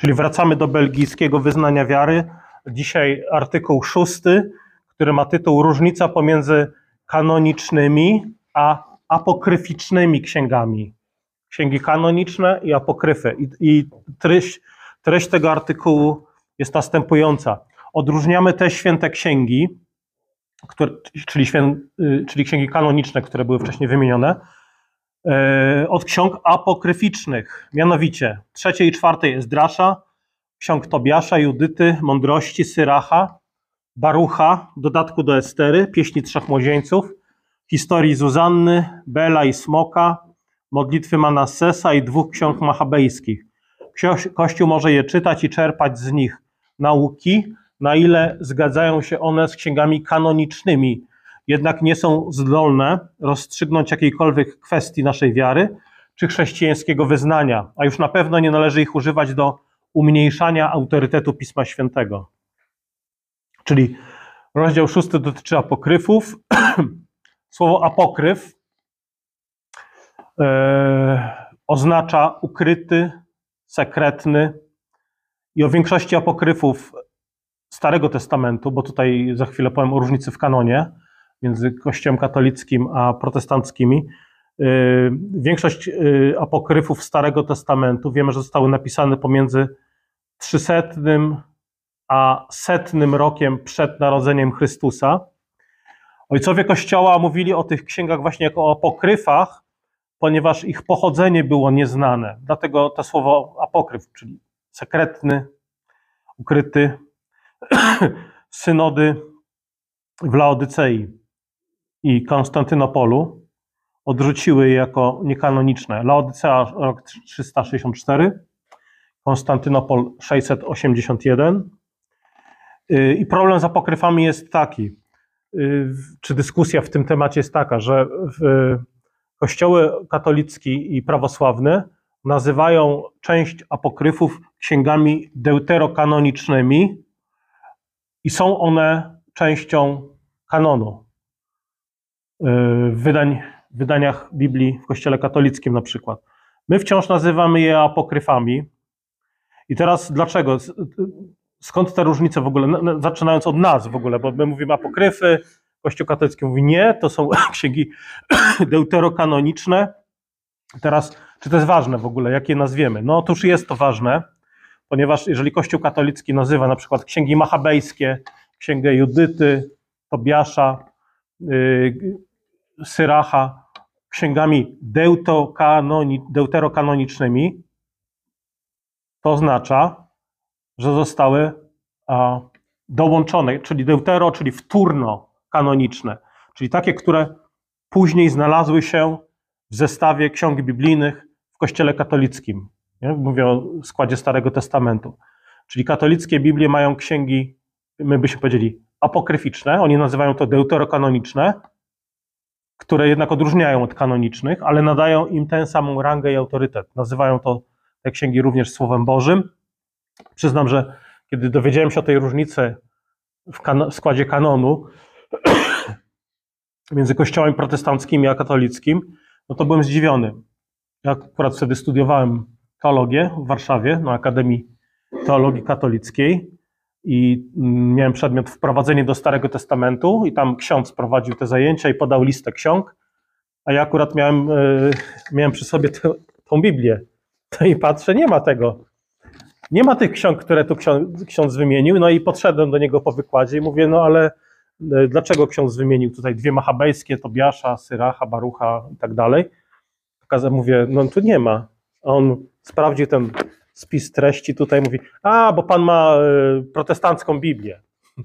Czyli wracamy do belgijskiego wyznania wiary. Dzisiaj artykuł szósty, który ma tytuł Różnica pomiędzy kanonicznymi a apokryficznymi księgami. Księgi kanoniczne i apokryfy. I, i treść, treść tego artykułu jest następująca. Odróżniamy te święte księgi, które, czyli, y, czyli księgi kanoniczne, które były wcześniej wymienione, od ksiąg apokryficznych. Mianowicie trzeciej i czwartej jest Drasza, ksiąg Tobiasza, Judyty, Mądrości, Syracha, Barucha, dodatku do Estery, Pieśni Trzech Młodzieńców, historii Zuzanny, Bela i Smoka, modlitwy Manassesa i dwóch ksiąg machabejskich. Kościół może je czytać i czerpać z nich nauki, na ile zgadzają się one z księgami kanonicznymi, jednak nie są zdolne rozstrzygnąć jakiejkolwiek kwestii naszej wiary czy chrześcijańskiego wyznania, a już na pewno nie należy ich używać do umniejszania autorytetu Pisma Świętego. Czyli rozdział szósty dotyczy apokryfów. Słowo apokryf e, oznacza ukryty, sekretny i o większości apokryfów Starego Testamentu, bo tutaj za chwilę powiem o różnicy w kanonie między Kościołem katolickim a protestanckimi. E, większość e, apokryfów Starego Testamentu wiemy, że zostały napisane pomiędzy 300 a setnym rokiem przed narodzeniem Chrystusa. Ojcowie Kościoła mówili o tych księgach właśnie jako o apokryfach, ponieważ ich pochodzenie było nieznane. Dlatego to słowo apokryf, czyli sekretny, ukryty, synody w Laodycei i Konstantynopolu odrzuciły je jako niekanoniczne. Laodycea rok 364, Konstantynopol 681, Y, I problem z apokryfami jest taki, y, czy dyskusja w tym temacie jest taka, że kościoły katolicki i prawosławne nazywają część apokryfów księgami deuterokanonicznymi i są one częścią kanonu. Y, wydań, wydaniach Biblii w kościele katolickim na przykład. My wciąż nazywamy je apokryfami. I teraz dlaczego? skąd te różnice w ogóle, zaczynając od nas w ogóle, bo my mówimy apokryfy, Kościół katolicki mówi nie, to są księgi deuterokanoniczne. Teraz, czy to jest ważne w ogóle, jakie nazwiemy? No otóż jest to ważne, ponieważ jeżeli Kościół katolicki nazywa na przykład księgi machabejskie, księgę Judyty, Tobiasza, yy, Syracha, księgami deuterokanonicznymi, to oznacza, że zostały dołączone, czyli deutero, czyli wtórno kanoniczne, czyli takie, które później znalazły się w zestawie ksiąg biblijnych w Kościele katolickim. Nie? Mówię o składzie Starego Testamentu. Czyli katolickie Biblie mają księgi, my byśmy powiedzieli, apokryficzne, oni nazywają to deuterokanoniczne, które jednak odróżniają od kanonicznych, ale nadają im tę samą rangę i autorytet. Nazywają to te księgi również Słowem Bożym, Przyznam, że kiedy dowiedziałem się o tej różnicy w, kan- w składzie kanonu między kościołem protestanckim a katolickim, no to byłem zdziwiony. Ja akurat wtedy studiowałem teologię w Warszawie na Akademii Teologii Katolickiej i mm, miałem przedmiot wprowadzenie do Starego Testamentu i tam ksiądz prowadził te zajęcia i podał listę ksiąg, a ja akurat miałem, e, miałem przy sobie tę, tą Biblię. No i patrzę, nie ma tego. Nie ma tych ksiąg, które tu ksiądz wymienił, no i podszedłem do niego po wykładzie i mówię, no ale e, dlaczego ksiądz wymienił tutaj dwie machabejskie, Tobiasza, Syracha, Barucha i tak dalej. Mówię, no tu nie ma. A on sprawdził ten spis treści tutaj, mówi, a, bo pan ma e, protestancką Biblię.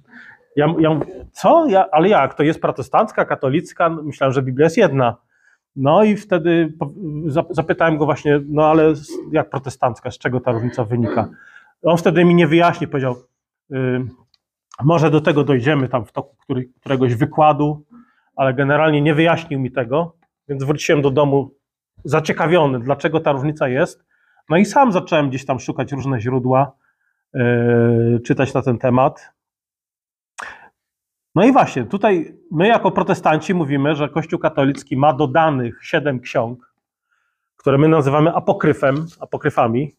Ja, ja mówię, co? Ja, ale jak? To jest protestancka, katolicka? Myślałem, że Biblia jest jedna. No i wtedy zapytałem go właśnie, no ale jak protestancka, z czego ta różnica wynika? On wtedy mi nie wyjaśnił, powiedział, y, może do tego dojdziemy tam w toku który, któregoś wykładu, ale generalnie nie wyjaśnił mi tego, więc wróciłem do domu zaciekawiony, dlaczego ta różnica jest. No i sam zacząłem gdzieś tam szukać różne źródła, yy, czytać na ten temat. No i właśnie, tutaj my jako protestanci mówimy, że Kościół katolicki ma dodanych siedem ksiąg, które my nazywamy apokryfem, apokryfami.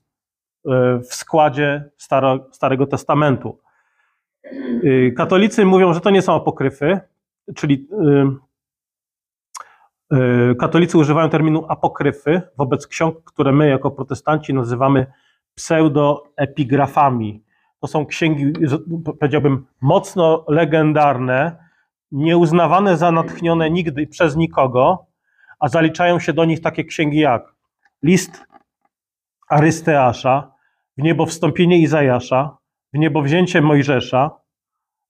w składzie Staro, Starego Testamentu. Y, katolicy mówią, że to nie są apokryfy, czyli y, y, katolicy używają terminu apokryfy wobec ksiąg, które my jako protestanci nazywamy pseudoepigrafami. To są księgi, powiedziałbym, mocno legendarne, nieuznawane za natchnione nigdy przez nikogo, a zaliczają się do nich takie księgi jak list Arysteasza, w niebo wstąpienie Izajasza, w niebo wzięcie Mojżesza,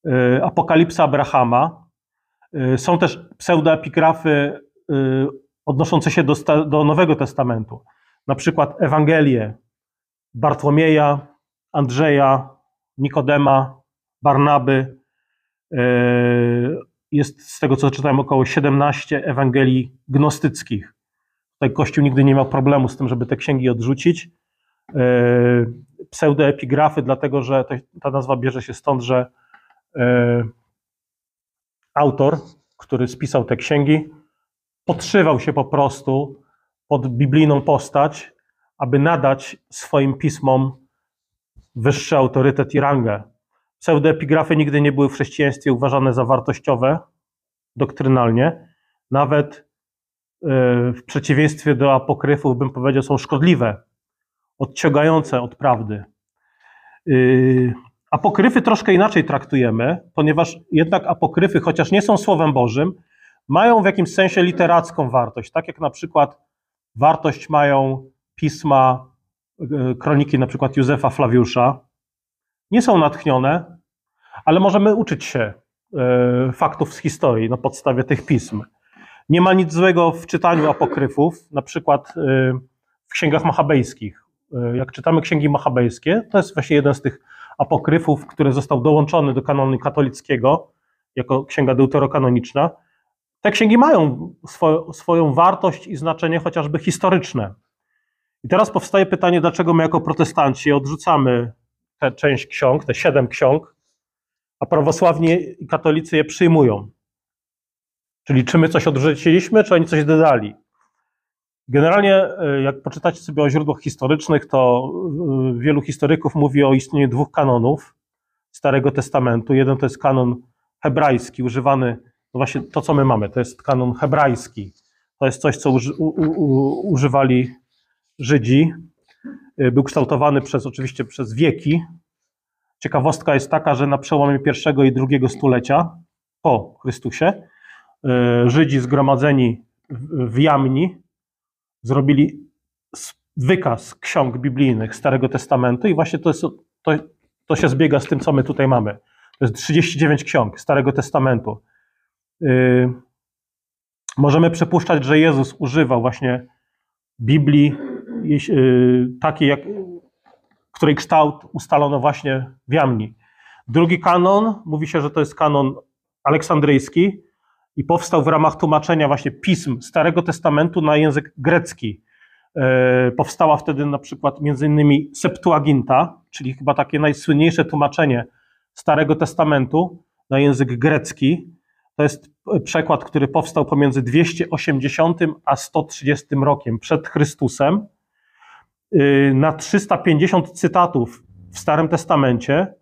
y, apokalipsa Abrahama. Y, są też pseudoepigrafy y, odnoszące się do, do Nowego Testamentu. Na przykład Ewangelie Bartłomieja, Andrzeja, Nikodema, Barnaby. Jest z tego, co czytałem, około 17 Ewangelii gnostyckich. Tutaj Kościół nigdy nie miał problemu z tym, żeby te księgi odrzucić. E, pseudoepigrafy, dlatego że ta nazwa bierze się stąd, że autor, który spisał te księgi, podszywał się po prostu pod biblijną postać, aby nadać swoim pismom wyższy autorytet i rangę. Pseudoepigrafy nigdy nie były w chrześcijaństwie uważane za wartościowe doktrynalnie. Nawet e, w przeciwieństwie do apokryfów, bym powiedział, są szkodliwe odciągające od prawdy. Yy, apokryfy troszkę inaczej traktujemy, ponieważ jednak apokryfy, chociaż nie są Słowem Bożym, mają w jakimś sensie literacką wartość. Tak jak na przykład wartość mają pisma, yy, kroniki na przykład Józefa Flawiusza. Nie są natchnione, ale możemy uczyć się yy, faktów z historii na podstawie tych pism. Nie ma nic złego w czytaniu apokryfów, na przykład w księgach machabejskich. E, jak czytamy księgi machabejskie, to jest właśnie jeden z tych apokryfów, który został dołączony do kanonu katolickiego jako księga deuterokanoniczna. Te księgi mają swo, swoją wartość i znaczenie chociażby historyczne. I teraz powstaje pytanie, dlaczego my jako protestanci odrzucamy tę część ksiąg, te siedem ksiąg, a prawosławni i katolicy je przyjmują. Czyli czy my coś odrzuciliśmy, czy oni coś dodali. Generalnie, e, jak poczytacie sobie o źródłach historycznych, to e, wielu historyków mówi o istnieniu dwóch kanonów Starego Testamentu. Jeden to jest kanon hebrajski, używany, no właśnie to, co my mamy, to jest kanon hebrajski. To jest coś, co uży, u, u, używali Żydzi. E, był kształtowany przez, oczywiście przez wieki. Ciekawostka jest taka, że na przełomie pierwszego i drugiego stulecia po Chrystusie Żydzi zgromadzeni w Jamni, zrobili wykaz ksiąg biblijnych Starego Testamentu i właśnie to, jest, to, to się zbiega z tym, co my tutaj mamy. To jest 39 ksiąg Starego Testamentu. Yy, możemy przypuszczać, że Jezus używał właśnie Biblii yy, takiej, jak, której kształt ustalono właśnie w Jamni. Drugi kanon, mówi się, że to jest kanon aleksandryjski, i powstał w ramach tłumaczenia właśnie pism Starego Testamentu na język grecki. E, powstała wtedy na przykład między innymi Septuaginta, czyli chyba takie najsłynniejsze tłumaczenie Starego Testamentu na język grecki. To jest przekład, który powstał pomiędzy 280 a 130 rokiem przed Chrystusem. E, na 350 cytatów w Starym Testamencie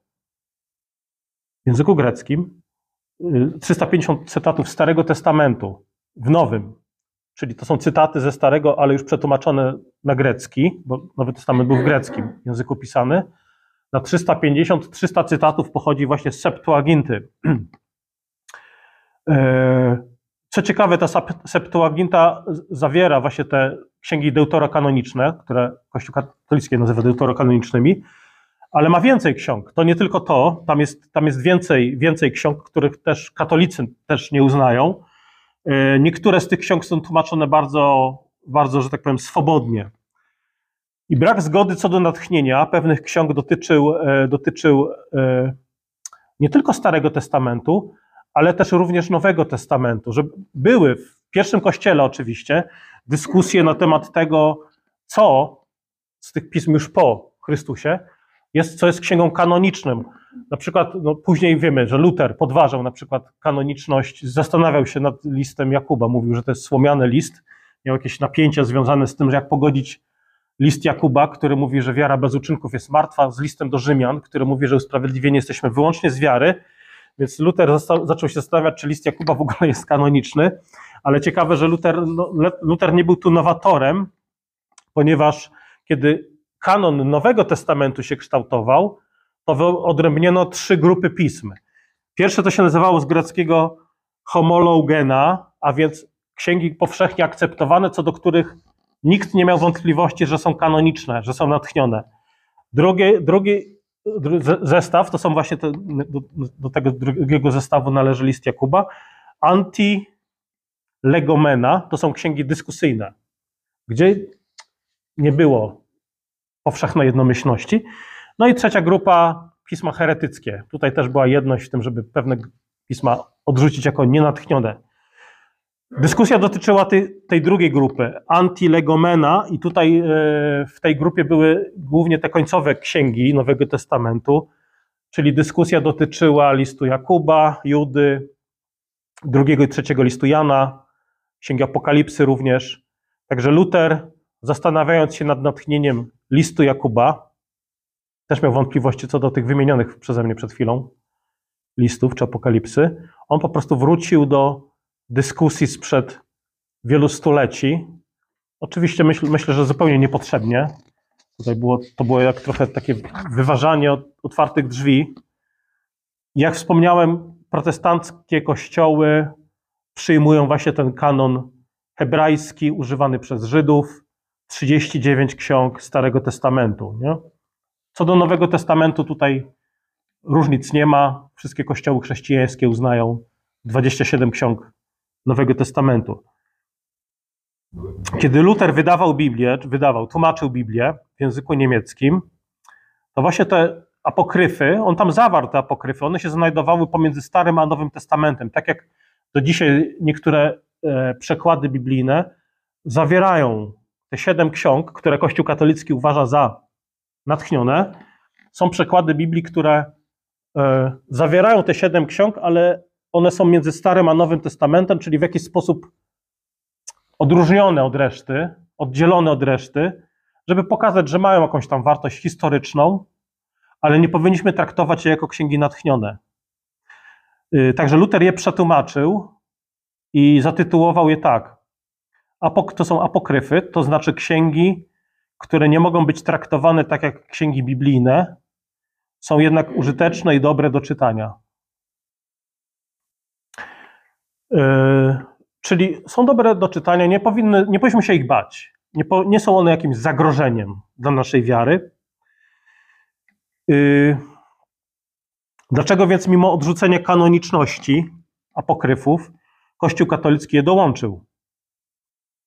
w języku greckim 350 cytatów Starego Testamentu w Nowym, czyli to są cytaty ze Starego, ale już przetłumaczone na grecki, bo Nowy Testament był w greckim języku pisany. Na 350, 300 cytatów pochodzi właśnie z Septuaginty. E, co ciekawe, ta Septuaginta zawiera właśnie te księgi deuterokanoniczne, które Kościół katolicki nazywa deuterokanonicznymi, ale ma więcej ksiąg. To nie tylko to, tam jest, tam jest więcej, więcej ksiąg, których też katolicy też nie uznają. E, niektóre z tych ksiąg są tłumaczone bardzo, bardzo, że tak powiem, swobodnie. I brak zgody co do natchnienia pewnych ksiąg dotyczył, e, dotyczył nie tylko Starego Testamentu, ale też również Nowego Testamentu, że były w pierwszym kościele oczywiście dyskusje na temat tego, co z tych pism już po Chrystusie jest, co jest księgą kanoniczną. Na przykład, no później wiemy, że Luther podważał na przykład kanoniczność, zastanawiał się nad listem Jakuba, mówił, że to jest słomiany list, miał jakieś napięcia związane z tym, że jak pogodzić list Jakuba, który mówi, że wiara bez uczynków jest martwa, z listem do Rzymian, który mówi, że usprawiedliwieni jesteśmy wyłącznie z wiary. Więc Luther został, zaczął się zastanawiać, czy list Jakuba w ogóle jest kanoniczny, ale ciekawe, że Luther, no, Luther nie był tu nowatorem, ponieważ kiedy kanon Nowego Testamentu się kształtował, to odrębniono trzy grupy pism. Pierwsze to się nazywało z greckiego homologena, a więc księgi powszechnie akceptowane, co do których nikt nie miał wątpliwości, że są kanoniczne, że są natchnione. Drugie, drugi zestaw, to są właśnie te, do, do, tego drugiego zestawu należy list Jakuba, anti-legomena, to są księgi dyskusyjne, gdzie nie było powszechnej jednomyślności. No i trzecia grupa, pisma heretyckie. Tutaj też była jedność w tym, żeby pewne pisma odrzucić jako nienatchnione. Dyskusja dotyczyła tej, tej drugiej grupy, antilegomena, i tutaj e, w tej grupie były głównie te końcowe księgi Nowego Testamentu, czyli dyskusja dotyczyła listu Jakuba, Judy, drugiego i trzeciego listu Jana, księgi Apokalipsy również. Także Luther, zastanawiając się nad natchnieniem listu Jakuba, też miał wątpliwości co do tych wymienionych przeze mnie przed chwilą listów czy Apokalipsy. On po prostu wrócił do dyskusji sprzed wielu stuleci. Oczywiście myśl, myślę, że zupełnie niepotrzebnie. Tutaj było, to było jak trochę takie wyważanie od otwartych drzwi. Jak wspomniałem, protestanckie kościoły przyjmują właśnie ten kanon hebrajski używany przez Żydów, 39 ksiąg Starego Testamentu. Nie? Co do Nowego Testamentu, tutaj różnic nie ma. Wszystkie kościoły chrześcijańskie uznają 27 ksiąg Nowego Testamentu. Kiedy Luther wydawał Biblię, wydawał, tłumaczył Biblię w języku niemieckim, to właśnie te apokryfy, on tam zawarł te apokryfy, one się znajdowały pomiędzy Starym a Nowym Testamentem. Tak jak do dzisiaj niektóre e, przekłady biblijne zawierają te siedem ksiąg, które Kościół katolicki uważa za natchnione. Są przekłady Biblii, które e, zawierają te siedem ksiąg, ale one są między Starym a Nowym Testamentem, czyli w jakiś sposób odróżnione od reszty, oddzielone od reszty, żeby pokazać, że mają jakąś tam wartość historyczną, ale nie powinniśmy traktować je jako księgi natchnione. Y, także Luther je przetłumaczył i zatytułował je tak. To są apokryfy, to znaczy księgi, które nie mogą być traktowane tak jak księgi biblijne, są jednak użyteczne i dobre do czytania. Yy, czyli są dobre do czytania, nie, powinny, nie powinniśmy się ich bać. Nie, po, nie są one jakimś zagrożeniem dla naszej wiary. Yy, dlaczego więc mimo odrzucenia kanoniczności apokryfów, Kościół katolicki je dołączył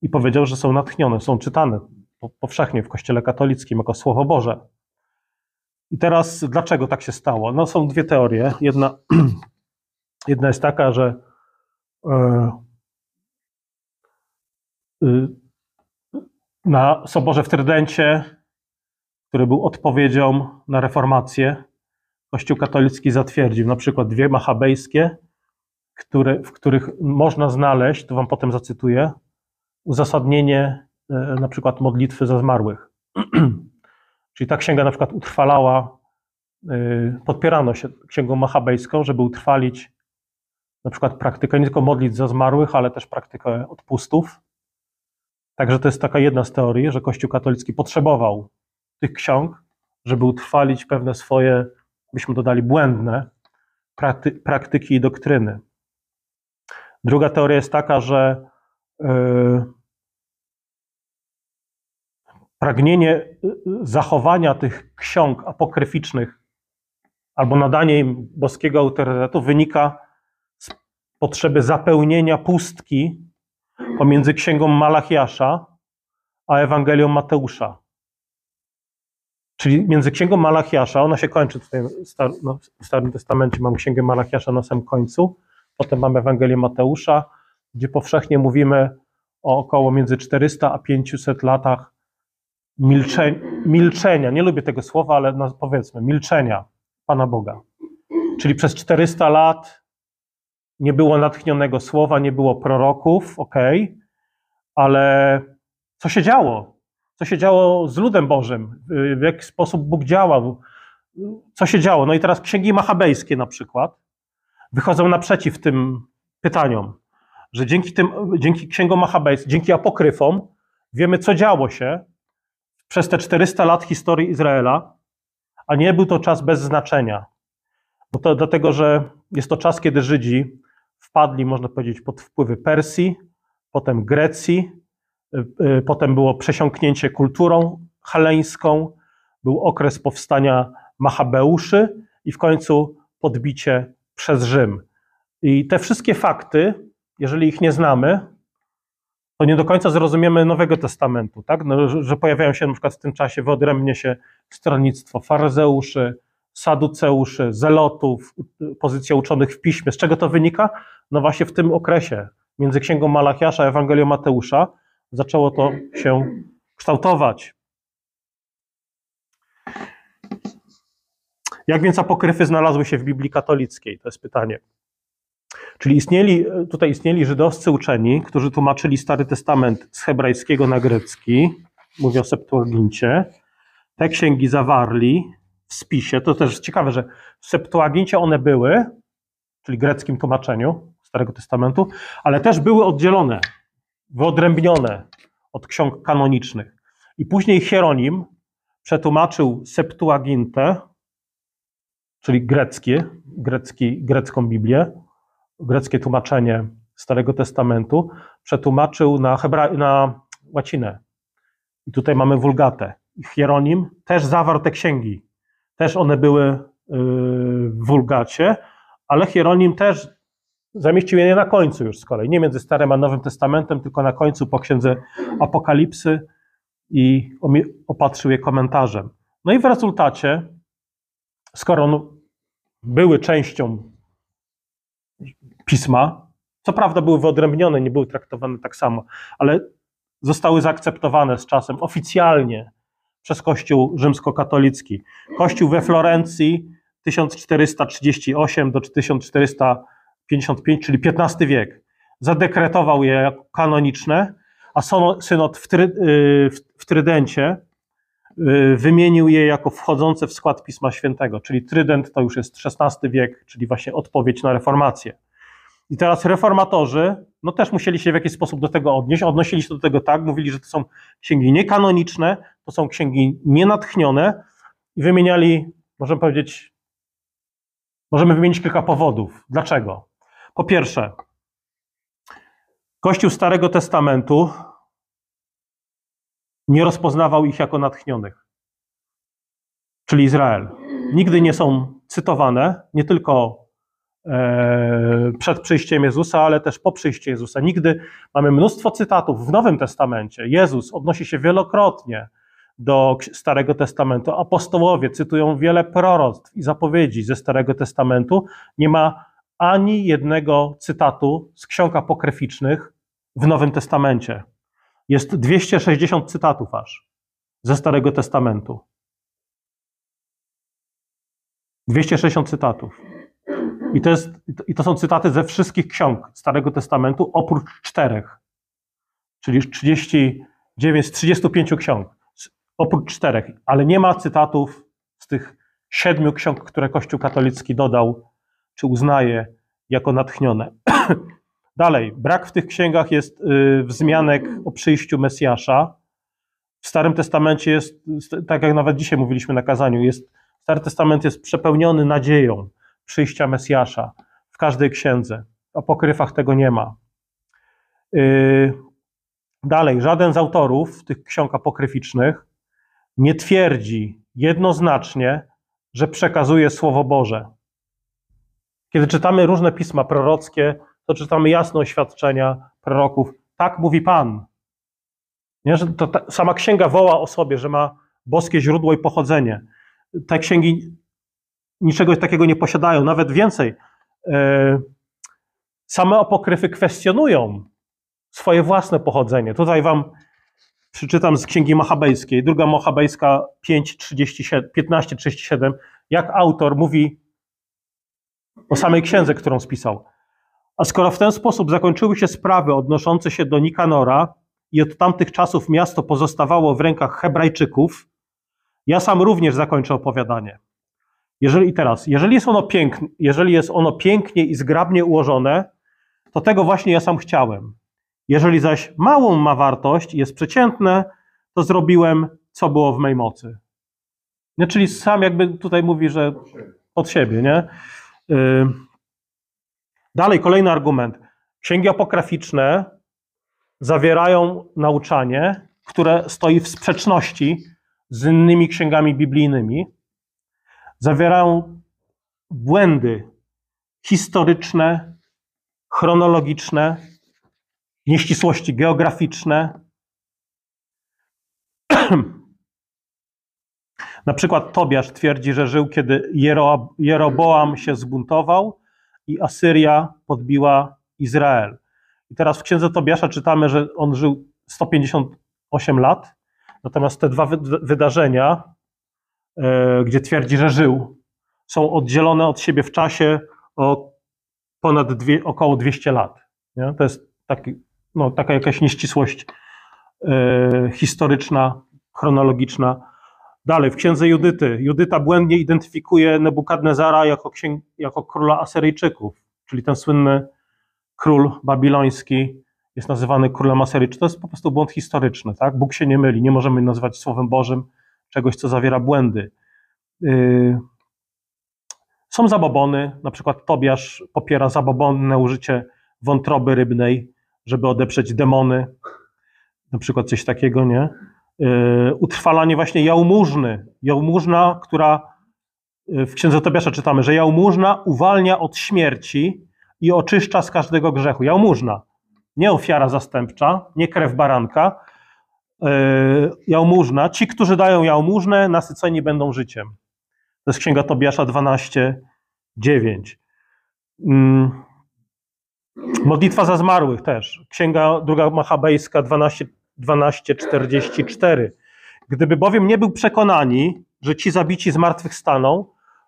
i powiedział, że są natchnione, są czytane powszechnie w Kościele katolickim jako Słowo Boże. I teraz dlaczego tak się stało? No są dwie teorie. Jedna, jedna jest taka, że E, na Soborze w Trydencie, który był odpowiedzią na reformację, Kościół katolicki zatwierdził na przykład dwie machabejskie, które, w których można znaleźć, to wam potem zacytuję, uzasadnienie e, na przykład modlitwy za zmarłych. Czyli ta księga na przykład utrwalała, y, podpierano się księgą machabejską, żeby utrwalić na przykład praktykę nie tylko modlić za zmarłych, ale też praktykę odpustów. Także to jest taka jedna z teorii, że Kościół katolicki potrzebował tych ksiąg, żeby utrwalić pewne swoje, byśmy dodali, błędne prakty praktyki i doktryny. Druga teoria jest taka, że yy, pragnienie zachowania tych ksiąg apokryficznych albo nadanie im boskiego autorytetu wynika potrzeby zapełnienia pustki pomiędzy księgą Malachiasza a Ewangelią Mateusza. Czyli między księgą Malachiasza, ona się kończy tutaj no, w Starym Testamencie, mamy księgę Malachiasza na samym końcu, potem mamy Ewangelię Mateusza, gdzie powszechnie mówimy o około między 400 a 500 latach milczenia, milczenia. nie lubię tego słowa, ale no, powiedzmy, milczenia Pana Boga. Czyli przez 400 lat nie było natchnionego słowa, nie było proroków, ok, ale co się działo? co się działo z ludem Bożym, w jaki sposób Bóg działał, co się działo. No i teraz księgi machabejskie na przykład wychodzą naprzeciw tym pytaniom, że dzięki, tym, dzięki księgom machabejskim, dzięki apokryfom wiemy, co działo się przez te 400 lat historii Izraela, a nie był to czas bez znaczenia. Bo to dlatego, że jest to czas, kiedy Żydzi wpadli, można powiedzieć, pod wpływy Persji, potem Grecji, y, y, potem było przesiąknięcie kulturą haleńską, był okres powstania Machabeuszy i w końcu podbicie przez Rzym. I te wszystkie fakty, jeżeli ich nie znamy, to nie do końca zrozumiemy Nowego Testamentu, tak? No, że, pojawiają się na przykład w tym czasie, wyodrębnie się stronnictwo faryzeuszy, saduceuszy, zelotów, pozycja uczonych w piśmie. Z czego to wynika? No właśnie w tym okresie, między Księgą Malachiasza a Ewangelią Mateusza, zaczęło to się kształtować. Jak więc apokryfy znalazły się w Biblii katolickiej? To jest pytanie. Czyli istnieli, tutaj istnieli żydowscy uczeni, którzy tłumaczyli Stary Testament z hebrajskiego na grecki, mówię o Septuagincie. Te księgi zawarli w spisie. To też ciekawe, że w Septuagincie one były, czyli greckim tłumaczeniu Starego Testamentu, ale też były oddzielone, wyodrębnione od ksiąg kanonicznych. I później Hieronim przetłumaczył Septuagintę, czyli greckie, grecki, grecką Biblię, greckie tłumaczenie Starego Testamentu, przetłumaczył na, hebra, na łacinę. I tutaj mamy wulgatę. Hieronim też zawarł te księgi. Też one były y, w wulgacie, ale Hieronim też zamieścił je na końcu już z kolei. Nie między Starym a Nowym Testamentem, tylko na końcu po księdze Apokalipsy i opatrzył je komentarzem. No i w rezultacie, skoro były częścią pisma. Co prawda były wyodrębnione, nie były traktowane tak samo, ale zostały zaakceptowane z czasem oficjalnie przez Kościół rzymskokatolicki. Kościół we Florencji 1438 do 1455, czyli XV wiek, zadekretował je jako kanoniczne, a synod w, Try, y, w Trydencie y, wymienił je jako wchodzące w skład Pisma Świętego, czyli Trydent to już jest XVI wiek, czyli właśnie odpowiedź na reformację. I teraz reformatorzy, no też musieli się w jakiś sposób do tego odnieść. Odnosili się do tego tak, mówili, że to są księgi niekanoniczne, to są księgi nienatchnione i wymieniali, możemy powiedzieć, możemy wymienić kilka powodów. Dlaczego? Po pierwsze, Kościół Starego Testamentu nie rozpoznawał ich jako natchnionych, czyli Izrael. Nigdy nie są cytowane, nie tylko E, przed przyjściem Jezusa, ale też po przyjściu Jezusa. Nigdy mamy mnóstwo cytatów w Nowym Testamencie. Jezus odnosi się wielokrotnie do Starego Testamentu. Apostołowie cytują wiele proroctw i zapowiedzi ze Starego Testamentu. Nie ma ani jednego cytatu z ksiąg apokryficznych w Nowym Testamencie. Jest 260 cytatów aż ze Starego Testamentu. 260 cytatów. I to, jest, I to są cytaty ze wszystkich ksiąg Starego Testamentu, oprócz czterech. Czyli 39 z 35 ksiąg, oprócz czterech. Ale nie ma cytatów z tych siedmiu ksiąg, które Kościół katolicki dodał, czy uznaje jako natchnione. Dalej, brak w tych księgach jest y, wzmianek o przyjściu Mesjasza. W Starym Testamencie jest, tak jak nawet dzisiaj mówiliśmy na kazaniu, jest, Stary Testament jest przepełniony nadzieją przyjścia Mesjasza w każdej księdze. W apokryfach tego nie ma. Yy, dalej, żaden z autorów tych ksiąg apokryficznych nie twierdzi jednoznacznie, że przekazuje Słowo Boże. Kiedy czytamy różne pisma prorockie, to czytamy jasne oświadczenia proroków. Tak mówi Pan. Nie, że to ta, sama księga woła o sobie, że ma boskie źródło i pochodzenie. Te księgi niczego takiego nie posiadają. Nawet więcej, e, same apokryfy kwestionują swoje własne pochodzenie. Tutaj wam przeczytam z Księgi Machabejskiej, druga Machabejska 15:37, jak autor mówi o samej księdze, którą spisał. A skoro w ten sposób zakończyły się sprawy odnoszące się do Nikanora i od tamtych czasów miasto pozostawało w rękach Hebrajczyków, ja sam również zakończę opowiadanie. Jeżeli teraz, jeżeli jest ono piękne, jeżeli jest ono pięknie i zgrabnie ułożone, to tego właśnie ja sam chciałem. Jeżeli zaś małą ma wartość i jest przeciętne, to zrobiłem, co było w mej mocy. Nie, czyli sam jakby tutaj mówi, że pod siebie, nie? Y, dalej, kolejny argument. Księgi apograficzne zawierają nauczanie, które stoi w sprzeczności z innymi księgami biblijnymi. Zawierają błędy historyczne, chronologiczne, nieścisłości geograficzne. Na przykład Tobiasz twierdzi, że żył, kiedy Jeroboam się zbuntował i Asyria podbiła Izrael. I teraz w księdze Tobiasza czytamy, że on żył 158 lat, natomiast te dwa wydarzenia, e, gdzie twierdzi, że żył, są oddzielone od siebie w czasie o ponad dwie, około 200 lat. Nie? To jest taki, no, taka jakaś nieścisłość e, historyczna, chronologiczna. Dalej, w księdze Judyty. Judyta błędnie identyfikuje Nebukadnezara jako, księg, jako króla Asyryjczyków, czyli ten słynny król babiloński jest nazywany królem Asyryjczyków. To jest po prostu błąd historyczny. Tak? Bóg się nie myli. Nie możemy nazywać Słowem Bożym czegoś, co zawiera błędy. Yy. Są zabobony, na przykład Tobiasz popiera zabobonne użycie wątroby rybnej, żeby odeprzeć demony, na przykład coś takiego, nie? Yy, utrwalanie właśnie jałmużny. Jałmużna, która yy, w księdze Tobiasza czytamy, że jałmużna uwalnia od śmierci i oczyszcza z każdego grzechu. Jałmużna, nie ofiara zastępcza, nie krew baranka. Yy, jałmużna. Ci, którzy dają jałmużnę, nasyceni będą życiem. To jest księga Tobiasza 12, 9. Modlitwa za zmarłych też. Księga druga Machabejska 12, 12:44. Gdyby bowiem nie był przekonani, że ci zabici zmartwychwstaną,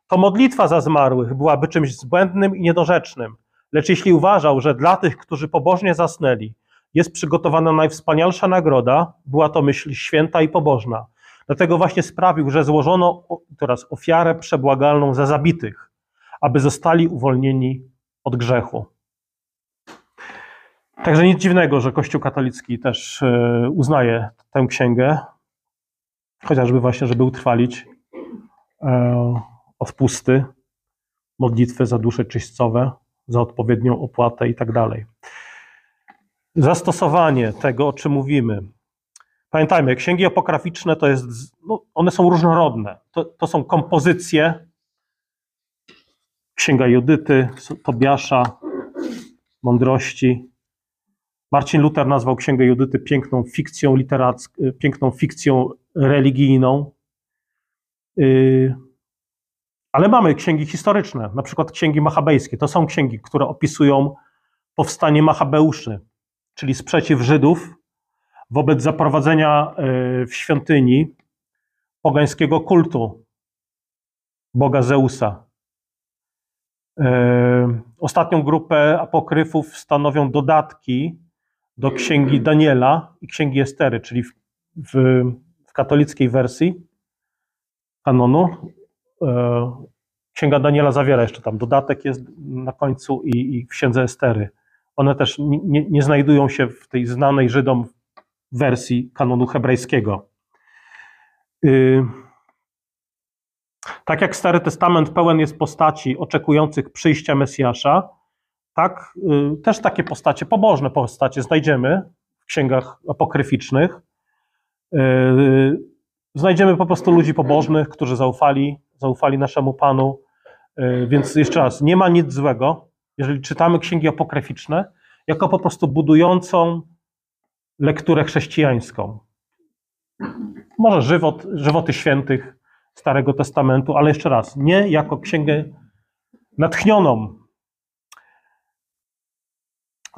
to modlitwa za zmarłych byłaby czymś zbędnym i niedorzecznym. Lecz jeśli uważał, że dla tych, którzy pobożnie zasnęli, jest przygotowana najwspanialsza nagroda, była to myśl święta i pobożna. Dlatego właśnie sprawił, że złożono teraz ofiarę przebłagalną za zabitych, aby zostali uwolnieni od grzechu. Także nic dziwnego, że Kościół katolicki też e, uznaje tę księgę, chociażby właśnie, żeby utrwalić e, odpusty, modlitwy za dusze czyśćcowe, za odpowiednią opłatę i tak dalej. Zastosowanie tego, o czym mówimy. Pamiętajmy, księgi apograficzne to jest, no, one są różnorodne. To, to są kompozycje. Księga Judyty, Tobiasza, Mądrości, Marcin Luther nazwał Księgę Judyty piękną fikcją literacką, piękną fikcją religijną. Y, ale mamy księgi historyczne, na przykład księgi machabejskie. To są księgi, które opisują powstanie Machabeuszy, czyli sprzeciw Żydów wobec zaprowadzenia y, w świątyni pogańskiego kultu boga Zeusa. Y, ostatnią grupę apokryfów stanowią dodatki do księgi Daniela i księgi Estery, czyli w, w, w katolickiej wersji kanonu. E, księga Daniela zawiera jeszcze tam dodatek jest na końcu i, i w księdze Estery. One też nie, nie znajdują się w tej znanej Żydom wersji kanonu hebrajskiego. Tak jak Stary Testament pełen jest postaci oczekujących przyjścia Mesjasza, tak, y, też takie postacie, pobożne postacie znajdziemy w księgach apokryficznych. Y, znajdziemy po prostu ludzi pobożnych, którzy zaufali, zaufali naszemu Panu. Y, więc jeszcze raz, nie ma nic złego, jeżeli czytamy księgi apokryficzne, jako po prostu budującą lekturę chrześcijańską. Może żywot, żywoty świętych Starego Testamentu, ale jeszcze raz, nie jako księgę natchnioną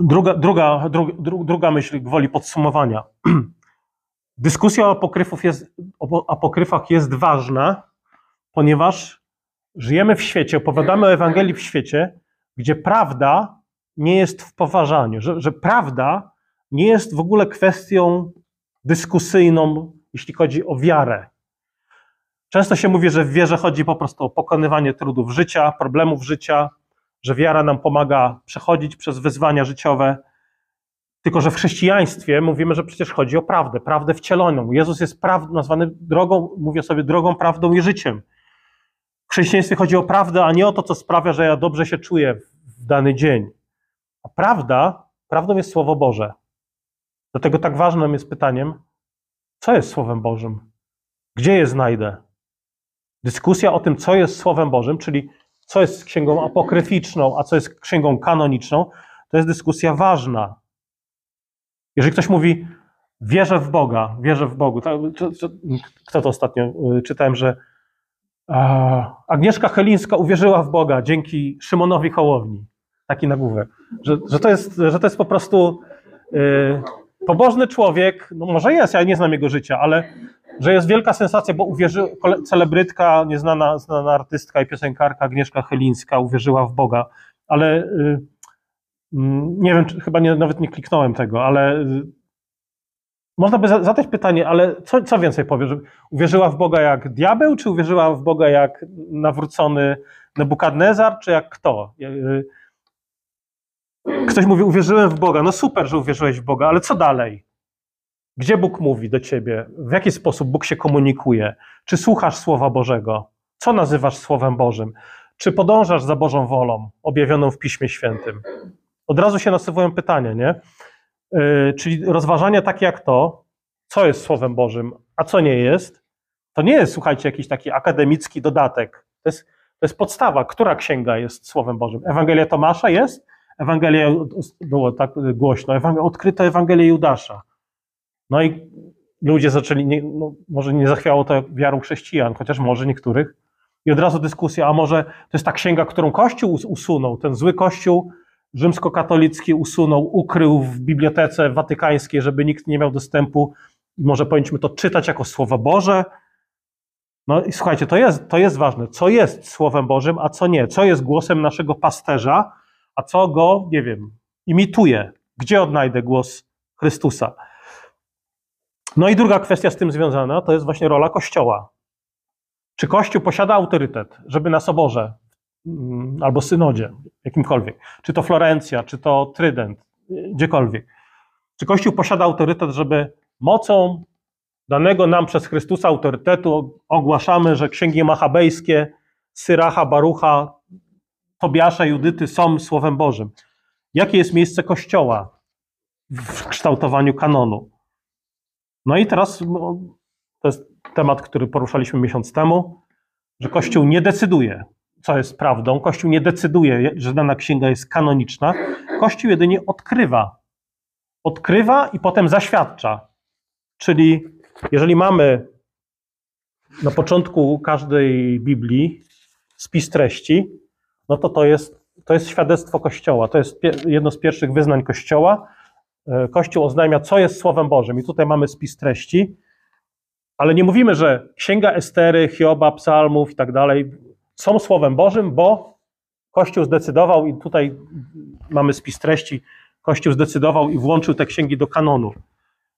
Druga, druga, druga, druga myśl gwoli podsumowania. Dyskusja o, apokryfów jest, o apokryfach jest ważna, ponieważ żyjemy w świecie, opowiadamy o Ewangelii w świecie, gdzie prawda nie jest w poważaniu, że, że prawda nie jest w ogóle kwestią dyskusyjną, jeśli chodzi o wiarę. Często się mówi, że w wierze chodzi po prostu o pokonywanie trudów życia, problemów życia, że wiara nam pomaga przechodzić przez wyzwania życiowe. Tylko, że w chrześcijaństwie mówimy, że przecież chodzi o prawdę, prawdę wcieloną. Jezus jest praw, nazwany drogą, mówię sobie, drogą, prawdą i życiem. W chrześcijaństwie chodzi o prawdę, a nie o to, co sprawia, że ja dobrze się czuję w dany dzień. A prawda, prawdą jest Słowo Boże. Dlatego tak ważnym jest pytaniem, co jest Słowem Bożym? Gdzie je znajdę? Dyskusja o tym, co jest Słowem Bożym, czyli co jest księgą apokryficzną, a co jest księgą kanoniczną, to jest dyskusja ważna. Jeżeli ktoś mówi, wierzę w Boga, wierzę w Bogu, to, to, to, kto to ostatnio y, czytałem, że Agnieszka Chelińska uwierzyła w Boga dzięki Szymonowi Hołowni. Taki nagłówek. Że, że, to, jest, że to jest po prostu yy, pobożny człowiek, no może jest, ja nie znam jego życia, ale że jest wielka sensacja, bo uwierzy, celebrytka, nieznana znana artystka i piosenkarka Agnieszka Chelińska uwierzyła w Boga, ale yy, nie wiem, czy, chyba nie, nawet nie kliknąłem tego, ale yy, można by zadać pytanie, ale co, co więcej powie, że uwierzyła w Boga jak diabeł, czy uwierzyła w Boga jak nawrócony Nebukadnezar, czy jak kto? Y, ktoś mówi, uwierzyłem w Boga. No super, że uwierzyłeś w Boga, ale co dalej? Gdzie Bóg mówi do ciebie? W jaki sposób Bóg się komunikuje? Czy słuchasz Słowa Bożego? Co nazywasz Słowem Bożym? Czy podążasz za Bożą wolą objawioną w Piśmie Świętym? Od razu się nasuwają pytania, nie? Yy, czyli rozważania takie jak to, co jest Słowem Bożym, a co nie jest, to nie jest, słuchajcie, jakiś taki akademicki dodatek. To jest, to jest podstawa. Która księga jest Słowem Bożym? Ewangelia Tomasza jest? Ewangelia, było tak głośno, Ewangelia, odkryto Ewangelię Judasza. No i ludzie zaczęli, nie, no, może nie zachwiało to wiarą chrześcijan, chociaż może niektórych. I od razu dyskusja, a może to jest ta księga, którą Kościół usunął, ten zły Kościół rzymskokatolicki usunął, ukrył w bibliotece watykańskiej, żeby nikt nie miał dostępu i może powinniśmy to czytać jako Słowo Boże. No i słuchajcie, to jest, to jest ważne. Co jest Słowem Bożym, a co nie? Co jest głosem naszego pasterza, a co go, nie wiem, imituje? Gdzie odnajdę głos Chrystusa? No i druga kwestia z tym związana to jest właśnie rola Kościoła. Czy Kościół posiada autorytet, żeby na soborze Mm, albo synodzie, jakimkolwiek. Czy to Florencja, czy to Trydent, gdziekolwiek. Czy Kościół posiada autorytet, żeby mocą danego nam przez Chrystusa autorytetu ogłaszamy, że księgi machabejskie, Syracha, Barucha, Tobiasza, Judyty są Słowem Bożym. Jakie jest miejsce Kościoła w kształtowaniu kanonu? No i teraz no, to jest temat, który poruszaliśmy miesiąc temu, że Kościół nie decyduje, co jest prawdą. Kościół nie decyduje, że dana księga jest kanoniczna. Kościół jedynie odkrywa. Odkrywa i potem zaświadcza. Czyli jeżeli mamy na początku każdej Biblii spis treści, no to to jest, to jest świadectwo Kościoła. To jest jedno z pierwszych wyznań Kościoła. E, Kościół oznajmia, co jest Słowem Bożym. I tutaj mamy spis treści. Ale nie mówimy, że Księga Estery, Hioba, Psalmów i tak dalej są Słowem Bożym, bo Kościół zdecydował, i tutaj mamy spis treści, Kościół zdecydował i włączył te księgi do kanonu.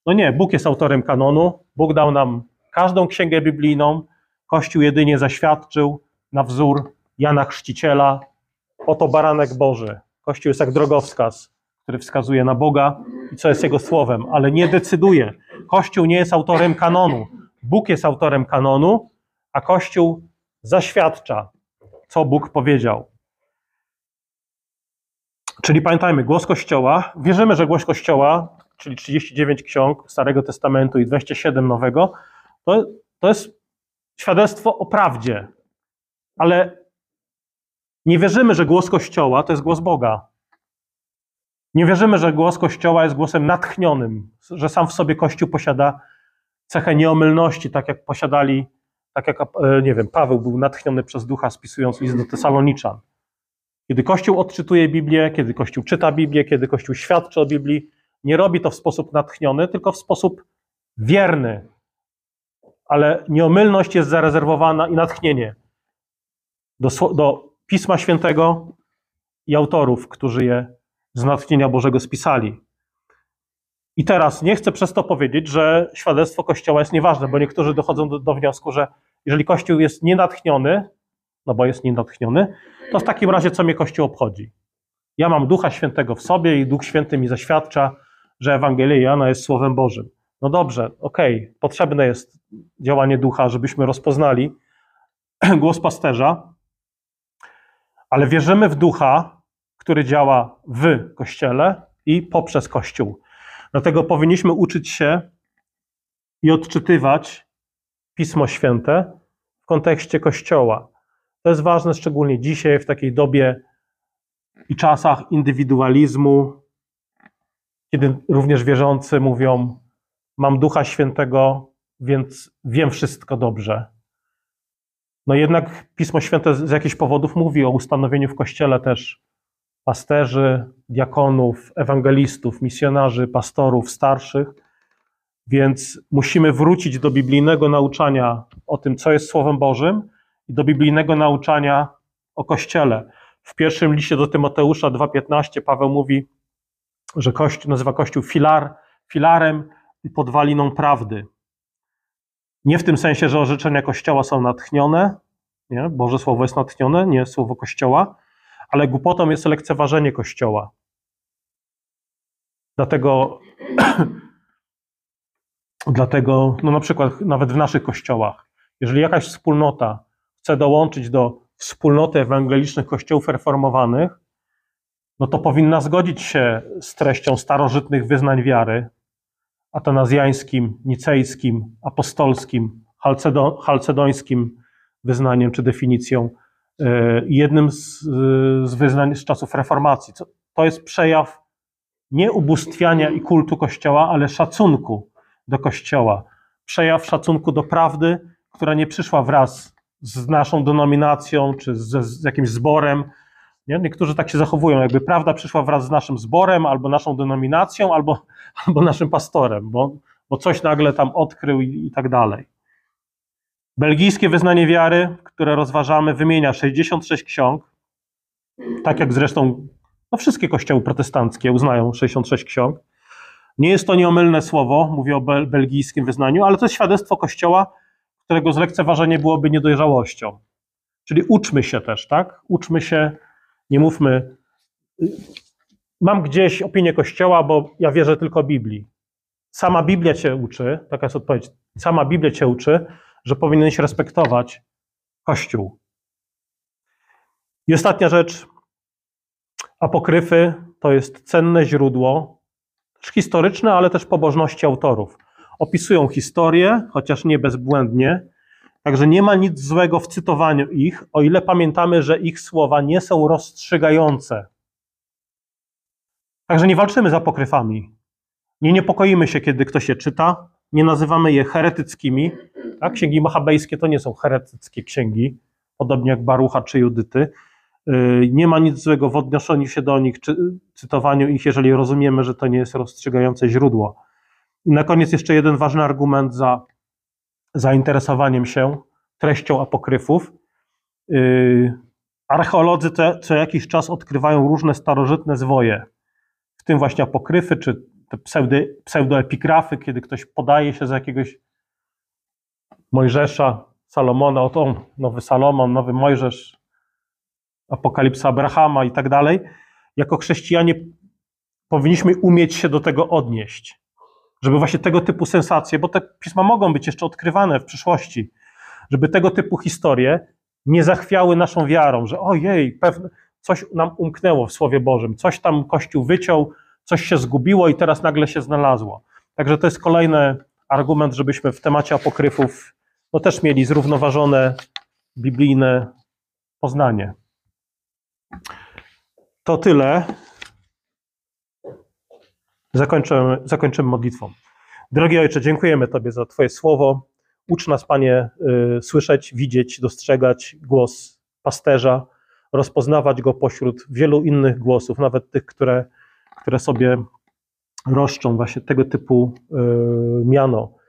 No nie, Bóg jest autorem kanonu, Bóg dał nam każdą księgę biblijną, Kościół jedynie zaświadczył na wzór Jana Chrzciciela, oto baranek Boży. Kościół jest jak drogowskaz, który wskazuje na Boga i co jest Jego słowem, ale nie decyduje. Kościół nie jest autorem kanonu. Bóg jest autorem kanonu, a Kościół zaświadcza, co Bóg powiedział. Czyli pamiętajmy, głos Kościoła, wierzymy, że głos Kościoła, czyli 39 ksiąg Starego Testamentu i 27 Nowego, to, to jest świadectwo o prawdzie. Ale nie wierzymy, że głos Kościoła to jest głos Boga. Nie wierzymy, że głos Kościoła jest głosem natchnionym, że sam w sobie Kościół posiada cechę nieomylności, tak jak posiadali tak jak, e, nie wiem, Paweł był natchniony przez ducha spisując list do Tesaloniczan. Kiedy Kościół odczytuje Biblię, kiedy Kościół czyta Biblię, kiedy Kościół świadczy o Biblii, nie robi to w sposób natchniony, tylko w sposób wierny. Ale nieomylność jest zarezerwowana i natchnienie do, do Pisma Świętego i autorów, którzy je z natchnienia Bożego spisali. I teraz nie chcę przez to powiedzieć, że świadectwo Kościoła jest nieważne, bo niektórzy dochodzą do, do wniosku, że jeżeli Kościół jest nienatchniony, no bo jest nienatchniony, to w takim razie co mnie Kościół obchodzi? Ja mam Ducha Świętego w sobie i Duch Święty mi zaświadcza, że Ewangelia Jana jest Słowem Bożym. No dobrze, okej, okay, potrzebne jest działanie Ducha, żebyśmy rozpoznali głos pasterza, ale wierzymy w Ducha, który działa w Kościele i poprzez Kościół. Dlatego powinniśmy uczyć się i odczytywać Pismo Święte w kontekście Kościoła. To jest ważne szczególnie dzisiaj, w takiej dobie i czasach indywidualizmu, kiedy również wierzący mówią: Mam Ducha Świętego, więc wiem wszystko dobrze. No jednak Pismo Święte z jakichś powodów mówi o ustanowieniu w Kościele też pasterzy, diakonów, ewangelistów, misjonarzy, pastorów, starszych. Więc musimy wrócić do biblijnego nauczania o tym, co jest Słowem Bożym i do biblijnego nauczania o Kościele. W pierwszym liście do Tymoteusza 2,15 Paweł mówi, że Kościół nazywa Kościół filar, filarem i podwaliną prawdy. Nie w tym sensie, że orzeczenia Kościoła są natchnione, nie? Boże Słowo jest natchnione, nie Słowo Kościoła, ale głupotą jest lekceważenie Kościoła. Dlatego, dlatego no na przykład nawet w naszych kościołach, jeżeli jakaś wspólnota chce dołączyć do wspólnoty ewangelicznych kościołów reformowanych, no to powinna zgodzić się z treścią starożytnych wyznań wiary, atanazjańskim, nicejskim, apostolskim, halcedońskim wyznaniem czy definicją jednym z, z wyznań z czasów reformacji. To jest przejaw nie ubóstwiania i kultu Kościoła, ale szacunku do Kościoła. Przejaw szacunku do prawdy, która nie przyszła wraz z naszą denominacją czy z, z jakimś zborem. Nie? Niektórzy tak się zachowują, jakby prawda przyszła wraz z naszym zborem, albo naszą denominacją, albo, albo naszym pastorem, bo, bo coś nagle tam odkrył i, i tak dalej. Belgijskie wyznanie wiary, które rozważamy, wymienia 66 ksiąg, tak jak zresztą no wszystkie kościoły protestanckie uznają 66 ksiąg. Nie jest to nieomylne słowo, mówię o belgijskim wyznaniu, ale to jest świadectwo kościoła, którego zlekceważenie byłoby niedojrzałością. Czyli uczmy się też, tak? Uczmy się, nie mówmy. Mam gdzieś opinię kościoła, bo ja wierzę tylko Biblii. Sama Biblia cię uczy, taka jest odpowiedź. Sama Biblia cię uczy, że powinieneś respektować Kościół. I ostatnia rzecz. Apokryfy to jest cenne źródło, też historyczne, ale też pobożności autorów. Opisują historię, chociaż nie bezbłędnie, także nie ma nic złego w cytowaniu ich, o ile pamiętamy, że ich słowa nie są rozstrzygające. Także nie walczymy z apokryfami. Nie niepokoimy się, kiedy ktoś je czyta, nie nazywamy je heretyckimi, tak? Księgi machabejskie to nie są heretyckie księgi, podobnie jak Barucha czy Judyty. Y, nie ma nic złego w odnoszeniu się do nich, czy cytowaniu ich, jeżeli rozumiemy, że to nie jest rozstrzygające źródło. I na koniec jeszcze jeden ważny argument za zainteresowaniem się treścią apokryfów. Y, archeolodzy te, co jakiś czas odkrywają różne starożytne zwoje, w tym właśnie apokryfy, czy te pseudoepigrafy, kiedy ktoś podaje się za jakiegoś Mojżesza, Salomona, oto nowy Salomon, nowy Mojżesz, apokalipsa Abrahama i tak dalej. Jako chrześcijanie powinniśmy umieć się do tego odnieść, żeby właśnie tego typu sensacje, bo te pisma mogą być jeszcze odkrywane w przyszłości, żeby tego typu historie nie zachwiały naszą wiarą, że ojej, pewne, coś nam umknęło w Słowie Bożym, coś tam Kościół wyciął, coś się zgubiło i teraz nagle się znalazło. Także to jest kolejny argument, żebyśmy w temacie apokryfów no też mieli zrównoważone biblijne poznanie. To tyle. Zakończymy, zakończymy modlitwą. Drogi Ojcze, dziękujemy Tobie za Twoje słowo. Ucz nas, Panie, y, słyszeć, widzieć, dostrzegać głos pasterza, rozpoznawać go pośród wielu innych głosów, nawet tych, które, które sobie roszczą właśnie tego typu y, miano.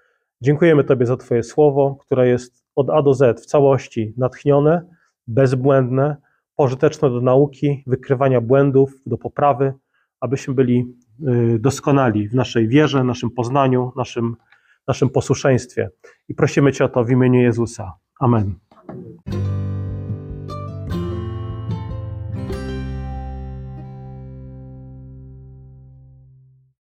Dziękujemy Tobie za Twoje słowo, które jest od A do Z w całości natchnione, bezbłędne, pożyteczne do nauki, wykrywania błędów, do poprawy, abyśmy byli y, doskonali w naszej wierze, naszym poznaniu, naszym, naszym posłuszeństwie. I prosimy Cię o to w imieniu Jezusa. Amen.